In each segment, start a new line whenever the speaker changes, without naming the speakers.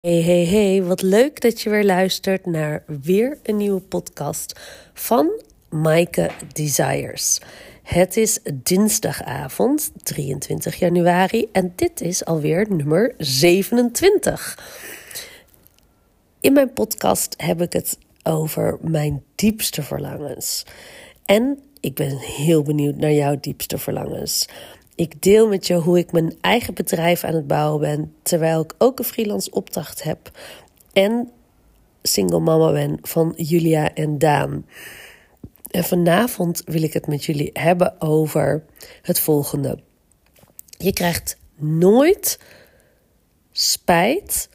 Hey, hey, hey, wat leuk dat je weer luistert naar weer een nieuwe podcast van Maaike Desires. Het is dinsdagavond, 23 januari, en dit is alweer nummer 27. In mijn podcast heb ik het over mijn diepste verlangens. En ik ben heel benieuwd naar jouw diepste verlangens. Ik deel met je hoe ik mijn eigen bedrijf aan het bouwen ben, terwijl ik ook een freelance opdracht heb en single mama ben van Julia en Daan. En vanavond wil ik het met jullie hebben over het volgende. Je krijgt nooit spijt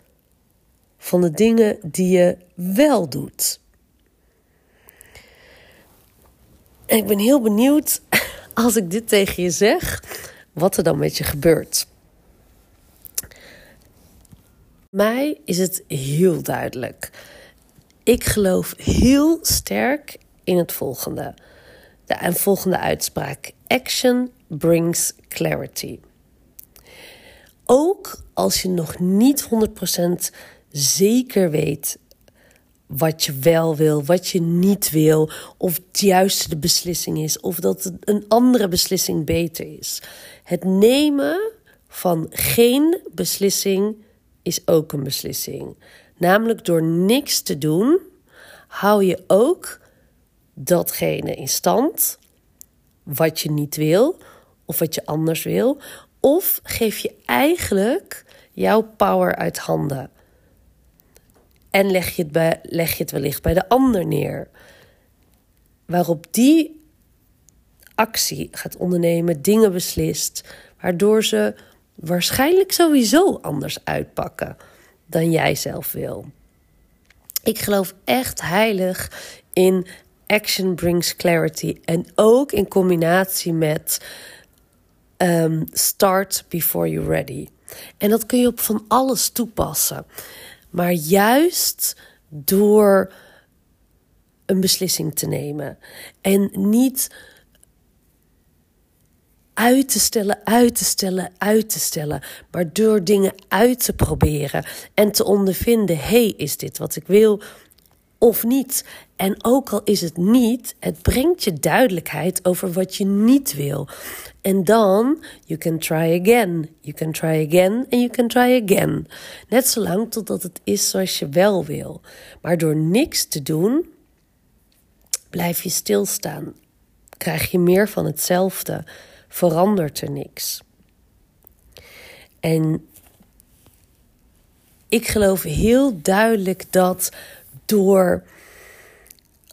van de dingen die je wel doet. En ik ben heel benieuwd als ik dit tegen je zeg wat er dan met je gebeurt. Mij is het heel duidelijk. Ik geloof heel sterk in het volgende. De volgende uitspraak: Action brings clarity. Ook als je nog niet 100% zeker weet wat je wel wil, wat je niet wil, of het juiste de beslissing is, of dat een andere beslissing beter is. Het nemen van geen beslissing is ook een beslissing. Namelijk door niks te doen, hou je ook datgene in stand wat je niet wil of wat je anders wil, of geef je eigenlijk jouw power uit handen. En leg je het, bij, leg je het wellicht bij de ander neer. Waarop die actie gaat ondernemen, dingen beslist, waardoor ze waarschijnlijk sowieso anders uitpakken dan jij zelf wil. Ik geloof echt heilig in action brings clarity en ook in combinatie met um, start before you're ready. En dat kun je op van alles toepassen. Maar juist door een beslissing te nemen en niet uit te stellen, uit te stellen, uit te stellen. Maar door dingen uit te proberen en te ondervinden: hey, is dit wat ik wil of niet? En ook al is het niet, het brengt je duidelijkheid over wat je niet wil. En dan, you can try again, you can try again and you can try again. Net zolang totdat het is zoals je wel wil. Maar door niks te doen, blijf je stilstaan. Krijg je meer van hetzelfde verandert er niks. En ik geloof heel duidelijk dat door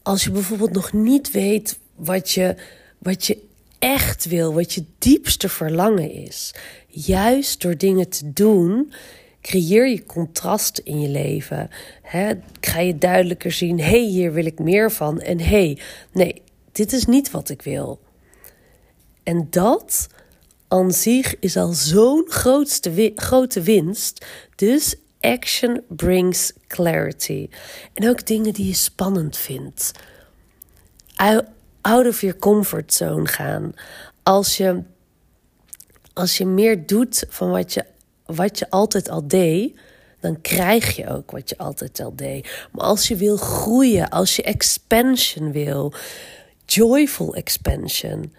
als je bijvoorbeeld nog niet weet wat je, wat je echt wil, wat je diepste verlangen is, juist door dingen te doen, creëer je contrast in je leven. Ga je duidelijker zien: hé, hey, hier wil ik meer van. En hé, hey, nee, dit is niet wat ik wil. En dat aan zich is al zo'n grote winst. Dus action brings clarity. En ook dingen die je spannend vindt. Out of your comfort zone gaan. Als je, als je meer doet van wat je, wat je altijd al deed, dan krijg je ook wat je altijd al deed. Maar als je wil groeien, als je expansion wil, joyful expansion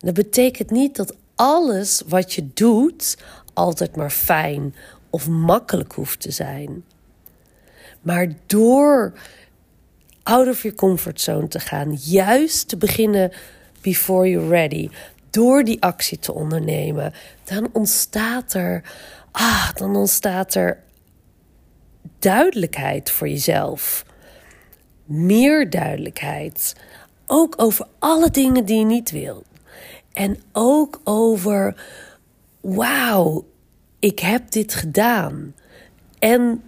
dat betekent niet dat alles wat je doet altijd maar fijn of makkelijk hoeft te zijn. Maar door out of your comfort zone te gaan, juist te beginnen before you're ready, door die actie te ondernemen, dan ontstaat er, ah, dan ontstaat er duidelijkheid voor jezelf. Meer duidelijkheid. Ook over alle dingen die je niet wilt. En ook over, wauw, ik heb dit gedaan. En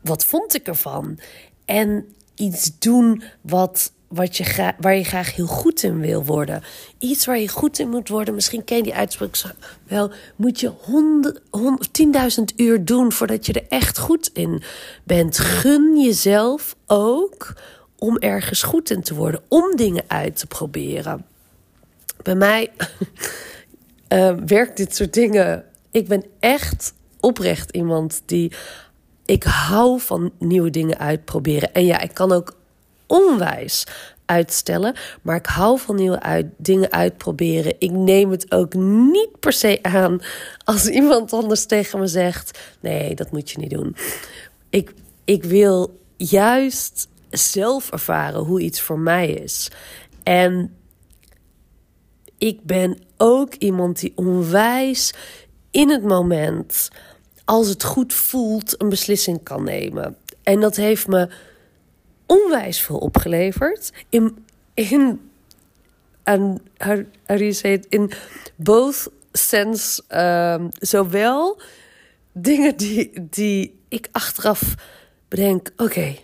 wat vond ik ervan? En iets doen wat, wat je waar je graag heel goed in wil worden. Iets waar je goed in moet worden. Misschien ken je die uitspraak wel. Moet je 10.000 uur doen voordat je er echt goed in bent. Gun jezelf ook om ergens goed in te worden. Om dingen uit te proberen. Bij mij uh, werkt dit soort dingen. Ik ben echt oprecht iemand die ik hou van nieuwe dingen uitproberen. En ja, ik kan ook onwijs uitstellen. Maar ik hou van nieuwe uit, dingen uitproberen. Ik neem het ook niet per se aan als iemand anders tegen me zegt: nee, dat moet je niet doen. Ik, ik wil juist zelf ervaren hoe iets voor mij is. En ik ben ook iemand die onwijs in het moment, als het goed voelt, een beslissing kan nemen. En dat heeft me onwijs veel opgeleverd. In, in, en how, how do? In both sense, um, zowel dingen die, die ik achteraf bedenk, oké,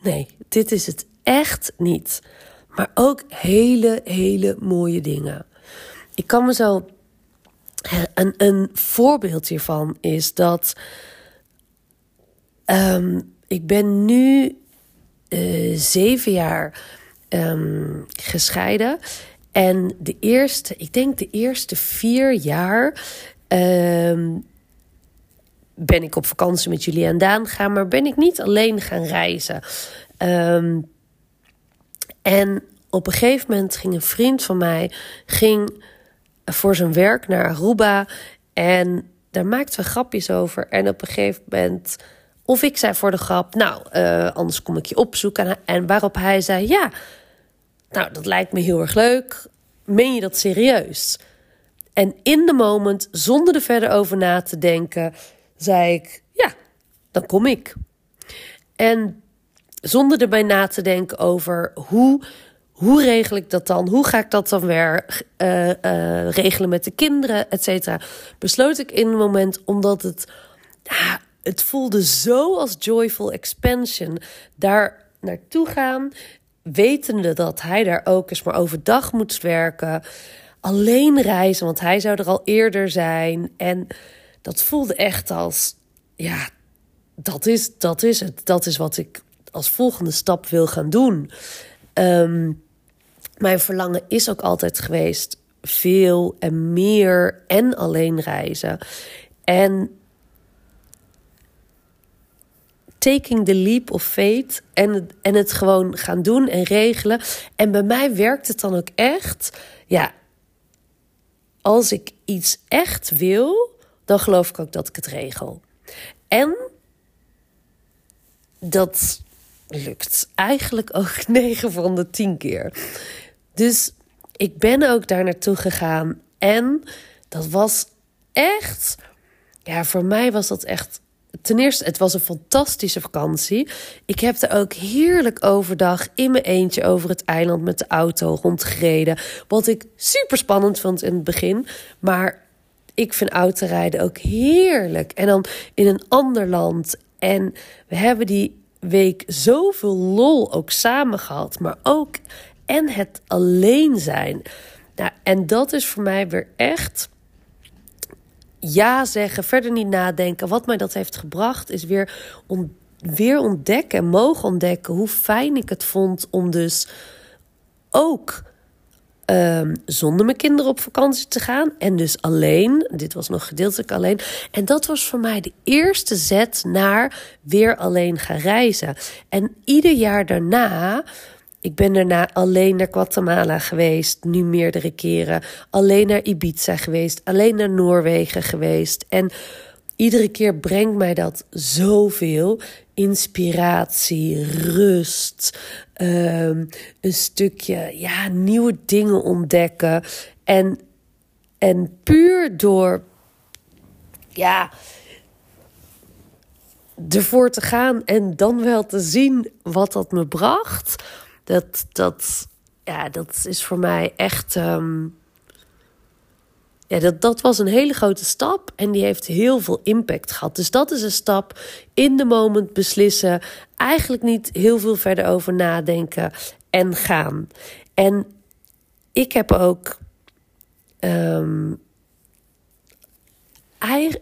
nee, dit is het echt niet. Maar ook hele, hele mooie dingen. Ik kan me zo. Een, een voorbeeld hiervan is dat. Um, ik ben nu uh, zeven jaar um, gescheiden. En de eerste, ik denk de eerste vier jaar. Um, ben ik op vakantie met jullie en Daan gaan, maar ben ik niet alleen gaan reizen. En op een gegeven moment ging een vriend van mij ging voor zijn werk naar Aruba. En daar maakten we grapjes over. En op een gegeven moment, of ik zei voor de grap, nou, uh, anders kom ik je opzoeken. En waarop hij zei, ja, nou, dat lijkt me heel erg leuk. Meen je dat serieus? En in de moment, zonder er verder over na te denken, zei ik, ja, dan kom ik. En zonder erbij na te denken over hoe, hoe regel ik dat dan? Hoe ga ik dat dan weer uh, uh, regelen met de kinderen, et cetera? Besloot ik in een moment, omdat het, het voelde zo als joyful expansion. Daar naartoe gaan, wetende dat hij daar ook eens maar overdag moest werken. Alleen reizen, want hij zou er al eerder zijn. En dat voelde echt als, ja, dat is, dat is het. Dat is wat ik als volgende stap wil gaan doen. Um, mijn verlangen is ook altijd geweest veel en meer en alleen reizen. En taking the leap of faith en, en het gewoon gaan doen en regelen. En bij mij werkt het dan ook echt. Ja, als ik iets echt wil, dan geloof ik ook dat ik het regel. En dat lukt eigenlijk ook 9 van de 10 keer. Dus ik ben ook daar naartoe gegaan. En dat was echt. Ja, voor mij was dat echt. Ten eerste, het was een fantastische vakantie. Ik heb er ook heerlijk overdag in mijn eentje over het eiland met de auto rondgereden. Wat ik super spannend vond in het begin. Maar ik vind autorijden ook heerlijk. En dan in een ander land. En we hebben die week zoveel lol ook samen gehad. Maar ook en het alleen zijn. Nou, en dat is voor mij weer echt ja zeggen, verder niet nadenken. Wat mij dat heeft gebracht is weer, om, weer ontdekken, mogen ontdekken hoe fijn ik het vond om dus ook um, zonder mijn kinderen op vakantie te gaan. En dus alleen. Dit was nog gedeeltelijk alleen. En dat was voor mij de eerste zet naar weer alleen gaan reizen. En ieder jaar daarna ik ben daarna alleen naar Guatemala geweest, nu meerdere keren. Alleen naar Ibiza geweest, alleen naar Noorwegen geweest. En iedere keer brengt mij dat zoveel inspiratie, rust, um, een stukje ja, nieuwe dingen ontdekken. En, en puur door ja, ervoor te gaan en dan wel te zien wat dat me bracht dat, dat, ja, dat is voor mij echt. Um, ja, dat, dat was een hele grote stap en die heeft heel veel impact gehad. Dus dat is een stap in de moment beslissen. Eigenlijk niet heel veel verder over nadenken en gaan. En ik heb ook. Um,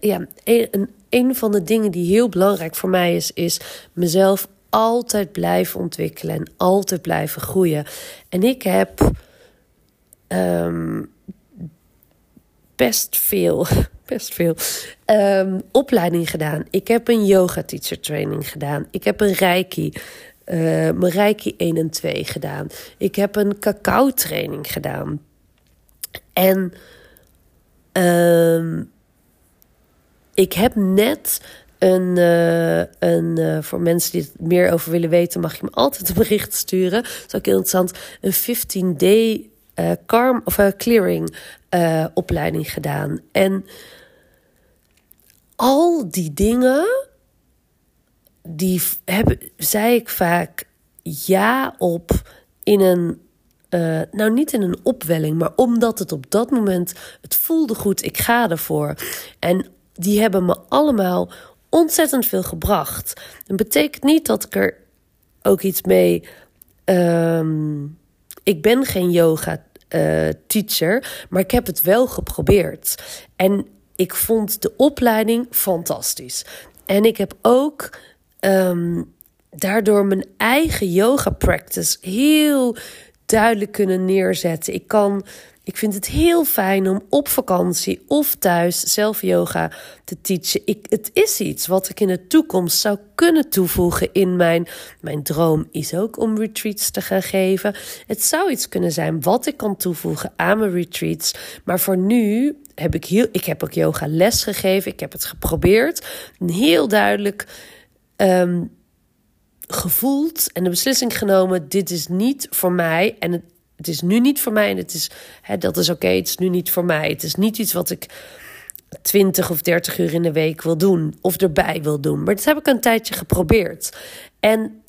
ja, een, een van de dingen die heel belangrijk voor mij is, is mezelf altijd blijven ontwikkelen en altijd blijven groeien. En ik heb um, best veel best veel. Ehm, opleiding gedaan. Ik heb een yoga teacher training gedaan. Ik heb een reiki, uh, mijn reiki 1 en 2 gedaan. Ik heb een cacao training gedaan. En um, ik heb net een, een uh, voor mensen die er meer over willen weten, mag je me altijd een bericht sturen. Dat is ook interessant. Een 15-day uh, calm, of, clearing opleiding gedaan. En al die dingen, die hebben, zei ik vaak ja op in een nou, niet in een opwelling, maar omdat het op dat moment, het voelde goed, ik ga ervoor. En die hebben me allemaal ontzettend veel gebracht. Dat betekent niet dat ik er ook iets mee. Um, ik ben geen yoga uh, teacher, maar ik heb het wel geprobeerd. En ik vond de opleiding fantastisch. En ik heb ook um, daardoor mijn eigen yoga practice heel duidelijk kunnen neerzetten. Ik kan. Ik vind het heel fijn om op vakantie of thuis zelf yoga te teachen. Ik, het is iets wat ik in de toekomst zou kunnen toevoegen in mijn. Mijn droom is ook om retreats te gaan geven. Het zou iets kunnen zijn wat ik kan toevoegen aan mijn retreats. Maar voor nu heb ik heel. Ik heb ook yoga les gegeven. Ik heb het geprobeerd. Heel duidelijk. Um, gevoeld en de beslissing genomen: dit is niet voor mij. En het, het is nu niet voor mij. En het is, hè, dat is oké, het is nu niet voor mij. Het is niet iets wat ik 20 of 30 uur in de week wil doen of erbij wil doen. Maar dat heb ik een tijdje geprobeerd. En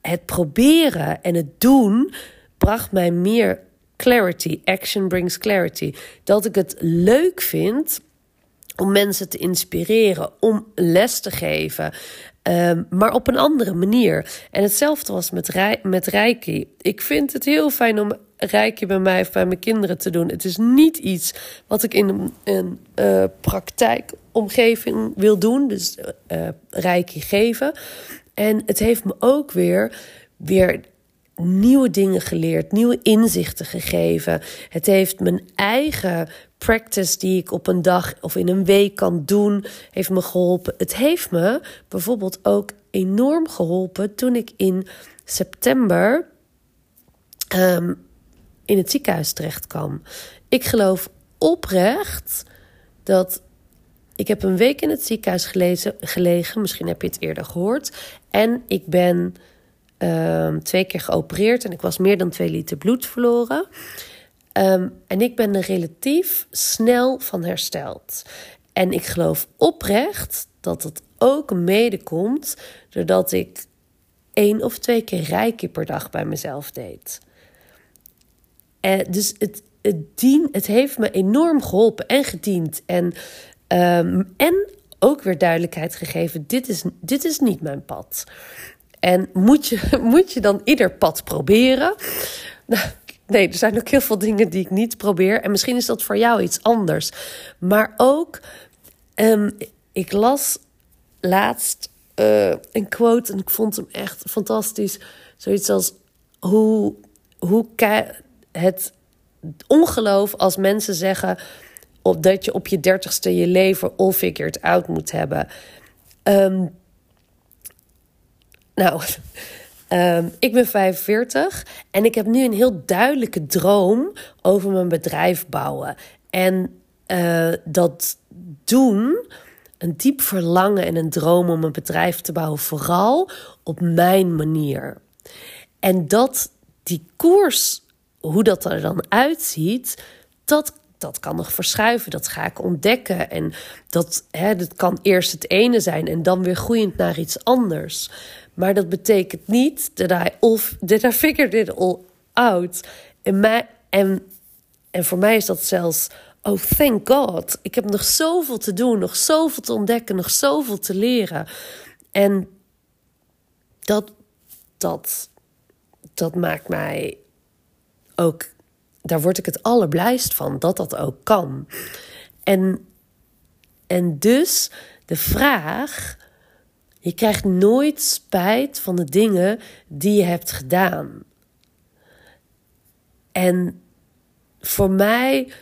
het proberen en het doen bracht mij meer clarity. Action brings clarity. Dat ik het leuk vind om mensen te inspireren, om les te geven. Um, maar op een andere manier. En hetzelfde was met, met Reiki. Ik vind het heel fijn om Reiki bij mij of bij mijn kinderen te doen. Het is niet iets wat ik in een, een uh, praktijkomgeving wil doen. Dus uh, Reiki geven. En het heeft me ook weer, weer nieuwe dingen geleerd, nieuwe inzichten gegeven. Het heeft mijn eigen practice die ik op een dag of in een week kan doen, heeft me geholpen. Het heeft me bijvoorbeeld ook enorm geholpen toen ik in september um, in het ziekenhuis terecht kwam. Ik geloof oprecht dat ik heb een week in het ziekenhuis gelegen. Misschien heb je het eerder gehoord. En ik ben um, twee keer geopereerd en ik was meer dan twee liter bloed verloren. Um, en ik ben er relatief snel van hersteld. En ik geloof oprecht dat het ook mede komt doordat ik één of twee keer rijke per dag bij mezelf deed. En dus het, het, dien, het heeft me enorm geholpen en gediend. En, um, en ook weer duidelijkheid gegeven: dit is, dit is niet mijn pad. En moet je, moet je dan ieder pad proberen? Nou, nee, er zijn ook heel veel dingen die ik niet probeer. En misschien is dat voor jou iets anders. Maar ook, um, ik las laatst uh, een quote en ik vond hem echt fantastisch. Zoiets als hoe, hoe het ongeloof als mensen zeggen dat je op je dertigste je leven all figured out moet hebben. Um, nou, um, ik ben 45 en ik heb nu een heel duidelijke droom over mijn bedrijf bouwen. En uh, dat doen, een diep verlangen en een droom om een bedrijf te bouwen, vooral op mijn manier. En dat die koers, hoe dat er dan uitziet, dat dat kan nog verschuiven. Dat ga ik ontdekken. En dat, hè, dat kan eerst het ene zijn en dan weer groeiend naar iets anders. Maar dat betekent niet dat I, all, that I figured it all out. En, mij, en, en voor mij is dat zelfs, oh thank God. Ik heb nog zoveel te doen, nog zoveel te ontdekken, nog zoveel te leren. En dat, dat, dat maakt mij ook, daar word ik het allerblijst van, dat dat ook kan. En, en dus de vraag je krijgt nooit spijt van de dingen die je hebt gedaan. En voor mij,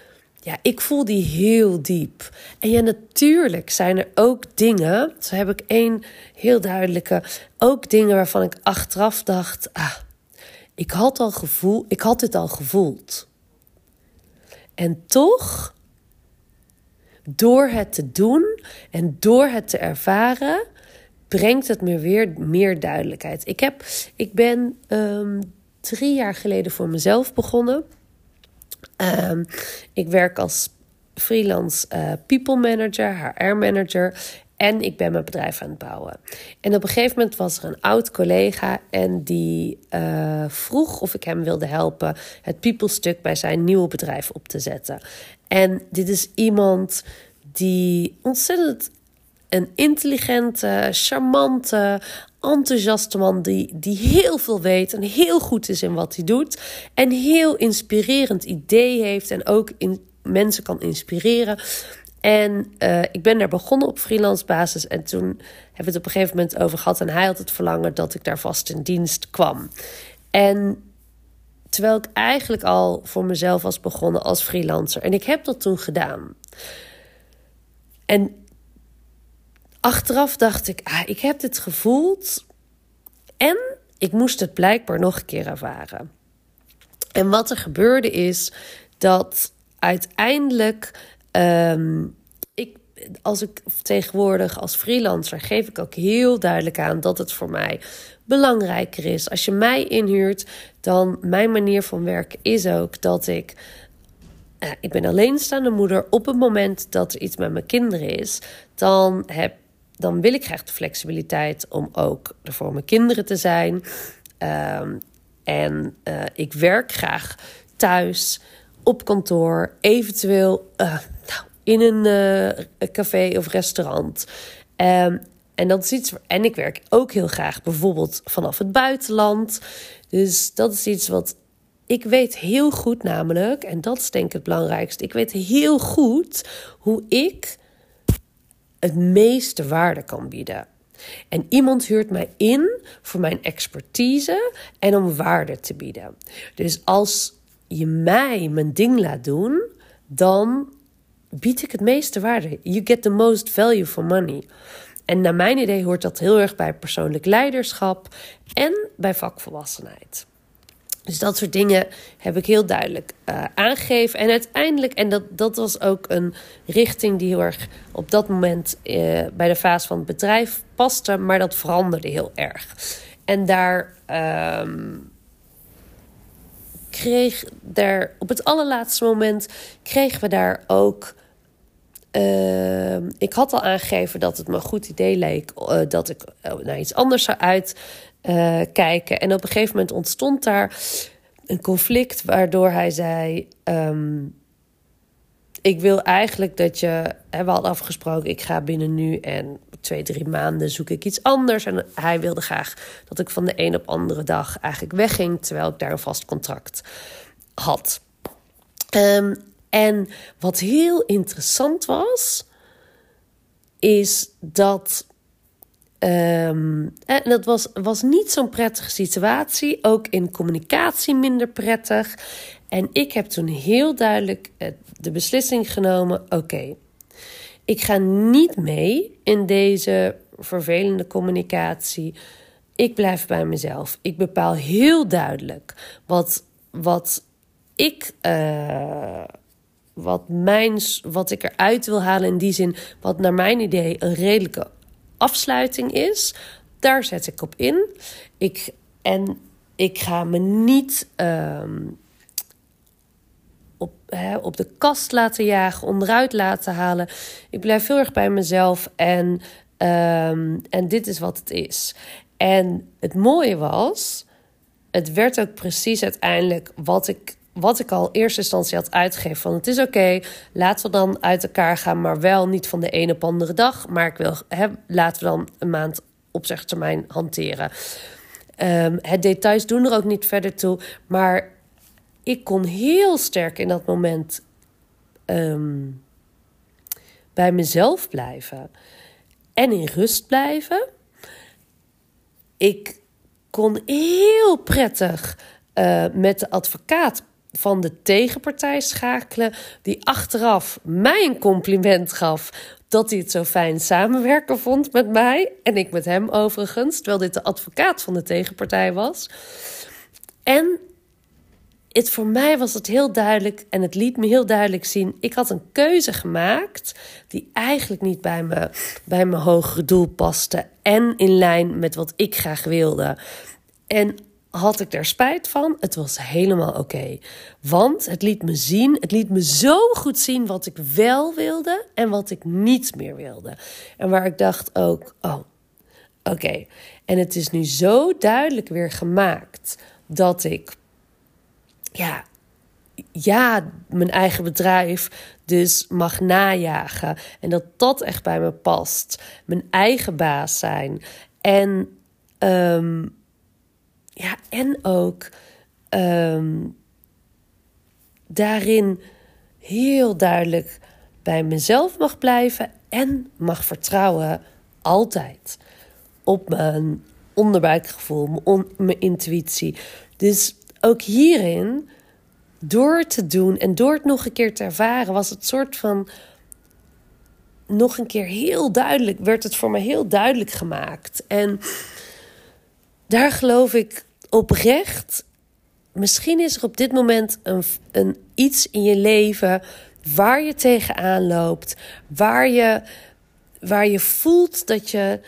ja, ik voel die heel diep. En ja, natuurlijk zijn er ook dingen, zo heb ik één heel duidelijke, ook dingen waarvan ik achteraf dacht, ah, ik had al gevoel, ik had dit al gevoeld. En toch, door het te doen en door het te ervaren, brengt het me weer meer duidelijkheid. Ik, heb, ik ben um, drie jaar geleden voor mezelf begonnen. Um, ik werk als freelance uh, people manager, HR manager. En ik ben mijn bedrijf aan het bouwen. En op een gegeven moment was er een oud collega en die uh, vroeg of ik hem wilde helpen het people-stuk bij zijn nieuwe bedrijf op te zetten. En dit is iemand die ontzettend een intelligente, charmante, enthousiaste man die, die heel veel weet en heel goed is in wat hij doet. En heel inspirerend idee heeft en ook in, mensen kan inspireren. En uh, ik ben daar begonnen op freelance basis. En toen hebben we het op een gegeven moment over gehad. En hij had het verlangen dat ik daar vast in dienst kwam. En terwijl ik eigenlijk al voor mezelf was begonnen als freelancer. En ik heb dat toen gedaan. En achteraf dacht ik, ah, ik heb dit gevoeld. En ik moest het blijkbaar nog een keer ervaren. En wat er gebeurde is dat uiteindelijk. Um, ik, als ik tegenwoordig als freelancer geef ik ook heel duidelijk aan dat het voor mij belangrijker is. Als je mij inhuurt, dan mijn manier van werken is ook dat ik. Uh, ik ben alleenstaande moeder. Op het moment dat er iets met mijn kinderen is, dan heb dan wil ik graag de flexibiliteit om ook er voor mijn kinderen te zijn. Um, en uh, ik werk graag thuis, op kantoor, eventueel uh, nou, in een uh, café of restaurant. Um, en dat is iets. En ik werk ook heel graag bijvoorbeeld vanaf het buitenland. Dus dat is iets wat ik weet heel goed, namelijk, en dat is denk ik het belangrijkste. Ik weet heel goed hoe ik het meeste waarde kan bieden. En iemand huurt mij in voor mijn expertise en om waarde te bieden. Dus als je mij mijn ding laat doen, dan bied ik het meeste waarde. You get the most value for money. En naar mijn idee hoort dat heel erg bij persoonlijk leiderschap en bij vakvolwassenheid. Dus dat soort dingen heb ik heel duidelijk uh, aangegeven. En uiteindelijk, en dat, dat was ook een richting die heel erg op dat moment uh, bij de fase van het bedrijf paste, maar dat veranderde heel erg. En daar um, kreeg daar op het allerlaatste moment kregen we daar ook. Uh, ik had al aangegeven dat het me een goed idee leek uh, dat ik naar iets anders zou uit uh, kijken. En op een gegeven moment ontstond daar een conflict waardoor hij zei: um, Ik wil eigenlijk dat je. We hadden afgesproken, ik ga binnen nu en twee, drie maanden zoek ik iets anders. En hij wilde graag dat ik van de een op andere dag eigenlijk wegging, terwijl ik daar een vast contract had. Um, en wat heel interessant was, is dat En dat was, was niet zo'n prettige situatie. Ook in communicatie minder prettig. En ik heb toen heel duidelijk eh, de beslissing genomen: oké, ik ga niet mee in deze vervelende communicatie. Ik blijf bij mezelf. Ik bepaal heel duidelijk wat, wat ik. Uh, wat, mijn, wat ik eruit wil halen in die zin, wat naar mijn idee een redelijke afsluiting is. Daar zet ik op in. Ik, en ik ga me niet ehm, op, op de kast laten jagen, onderuit laten halen. Ik blijf heel erg bij mezelf en, um, en dit is wat het is. En het mooie was, het werd ook precies uiteindelijk wat ik wat ik al eerste instantie had uitgegeven. Van het is oké, laten we dan uit elkaar gaan, maar wel niet van de ene op andere dag. Maar ik wil, hè, laten we dan een maand opzegtermijn hanteren. Um, het details doen er ook niet verder toe. Maar ik kon heel sterk in dat moment um, bij mezelf blijven. En in rust blijven. Ik kon heel prettig uh, met de advocaat van de tegenpartij schakelen, die achteraf mij een compliment gaf dat hij het zo fijn samenwerken vond met mij en ik met hem overigens, terwijl dit de advocaat van de tegenpartij was. En het, voor mij was het heel duidelijk en het liet me heel duidelijk zien. Ik had een keuze gemaakt die eigenlijk niet bij, me, bij mijn hogere doel paste. En in lijn met wat ik graag wilde. En had ik daar spijt van? Het was helemaal oké. Want het liet me zien, het liet me zo goed zien wat ik wel wilde en wat ik niet meer wilde. En waar ik dacht ook, oh, oké. En het is nu zo duidelijk weer gemaakt dat ik ja, ja, mijn eigen bedrijf dus mag najagen. En dat dat echt bij me past. Mijn eigen baas zijn. En, um, ja, en ook um, daarin heel duidelijk bij mezelf mag blijven. En mag vertrouwen altijd op mijn onderbuikgevoel, mijn, mijn intuïtie. Dus ook hierin, door te doen en door het nog een keer te ervaren, was het soort van nog een keer heel duidelijk, werd het voor me heel duidelijk gemaakt. En daar geloof ik oprecht. Misschien is er op dit moment een, een iets in je leven waar je tegenaan loopt, waar je, waar je voelt dat je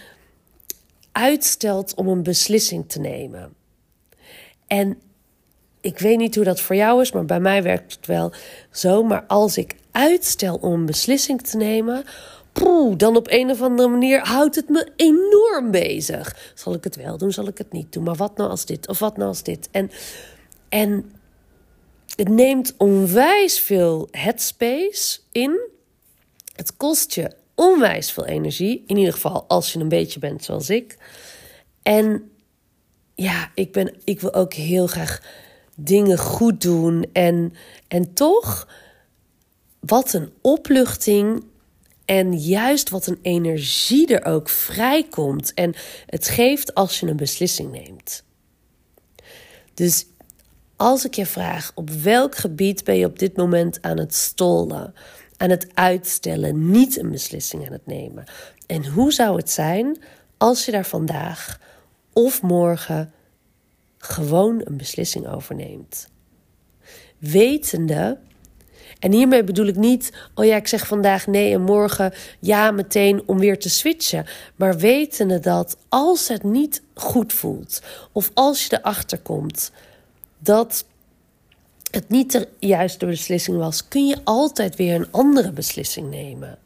uitstelt om een beslissing te nemen. En ik weet niet hoe dat voor jou is, maar bij mij werkt het wel zo. Maar als ik uitstel om een beslissing te nemen, dan op een of andere manier houdt het me enorm bezig. Zal ik het wel doen? Zal ik het niet doen? Maar wat nou als dit? Of wat nou als dit? En, en het neemt onwijs veel headspace in. Het kost je onwijs veel energie. In ieder geval als je een beetje bent zoals ik. En ja, ik, ben, ik wil ook heel graag dingen goed doen. En, en toch, wat een opluchting. En juist wat een energie er ook vrijkomt. En het geeft als je een beslissing neemt. Dus als ik je vraag, op welk gebied ben je op dit moment aan het stollen, aan het uitstellen, niet een beslissing aan het nemen? En hoe zou het zijn als je daar vandaag of morgen gewoon een beslissing overneemt. Wetende, en hiermee bedoel ik niet, oh ja, ik zeg vandaag nee en morgen ja meteen om weer te switchen. Maar wetende dat als het niet goed voelt, of als je erachter komt dat het niet de juiste beslissing was, kun je altijd weer een andere beslissing nemen.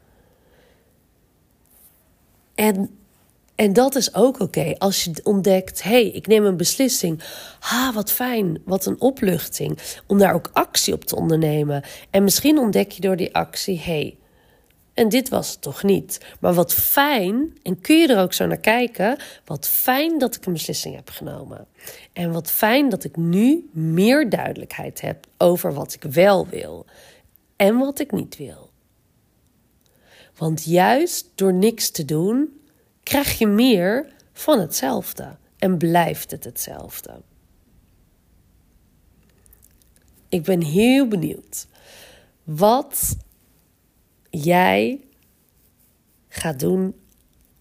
En en dat is ook oké. Als je ontdekt, hé, hey, ik neem een beslissing. Ha, wat fijn, wat een opluchting. Om daar ook actie op te ondernemen. En misschien ontdek je door die actie, hé, hey, en dit was het toch niet. Maar wat fijn, en kun je er ook zo naar kijken, wat fijn dat ik een beslissing heb genomen. En wat fijn dat ik nu meer duidelijkheid heb over wat ik wel wil en wat ik niet wil. Want juist door niks te doen, krijg je meer van hetzelfde en blijft het hetzelfde. Ik ben heel benieuwd wat jij gaat doen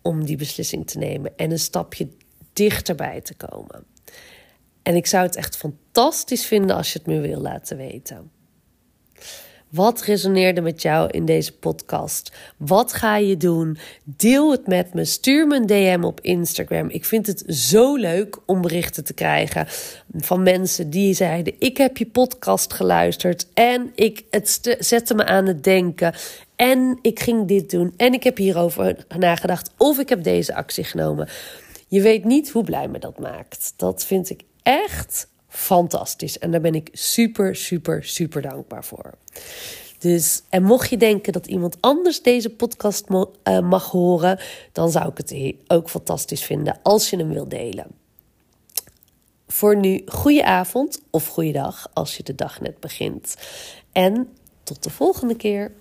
om die beslissing te nemen en een stapje dichterbij te komen. En ik zou het echt fantastisch vinden als je het me wil laten weten. Wat resoneerde met jou in deze podcast? Wat ga je doen? Deel het met me. Stuur me een DM op Instagram. Ik vind het zo leuk om berichten te krijgen van mensen die zeiden: Ik heb je podcast geluisterd en ik, het zette me aan het denken. En ik ging dit doen. En ik heb hierover nagedacht. Of ik heb deze actie genomen. Je weet niet hoe blij me dat maakt. Dat vind ik echt fantastisch. En daar ben ik super, super, super dankbaar voor. Dus, en mocht je denken dat iemand anders deze podcast eh, mag horen, dan zou ik het ook fantastisch vinden als je hem wil delen. Voor nu, goede avond of goede dag als je de dag net begint. En tot de volgende keer.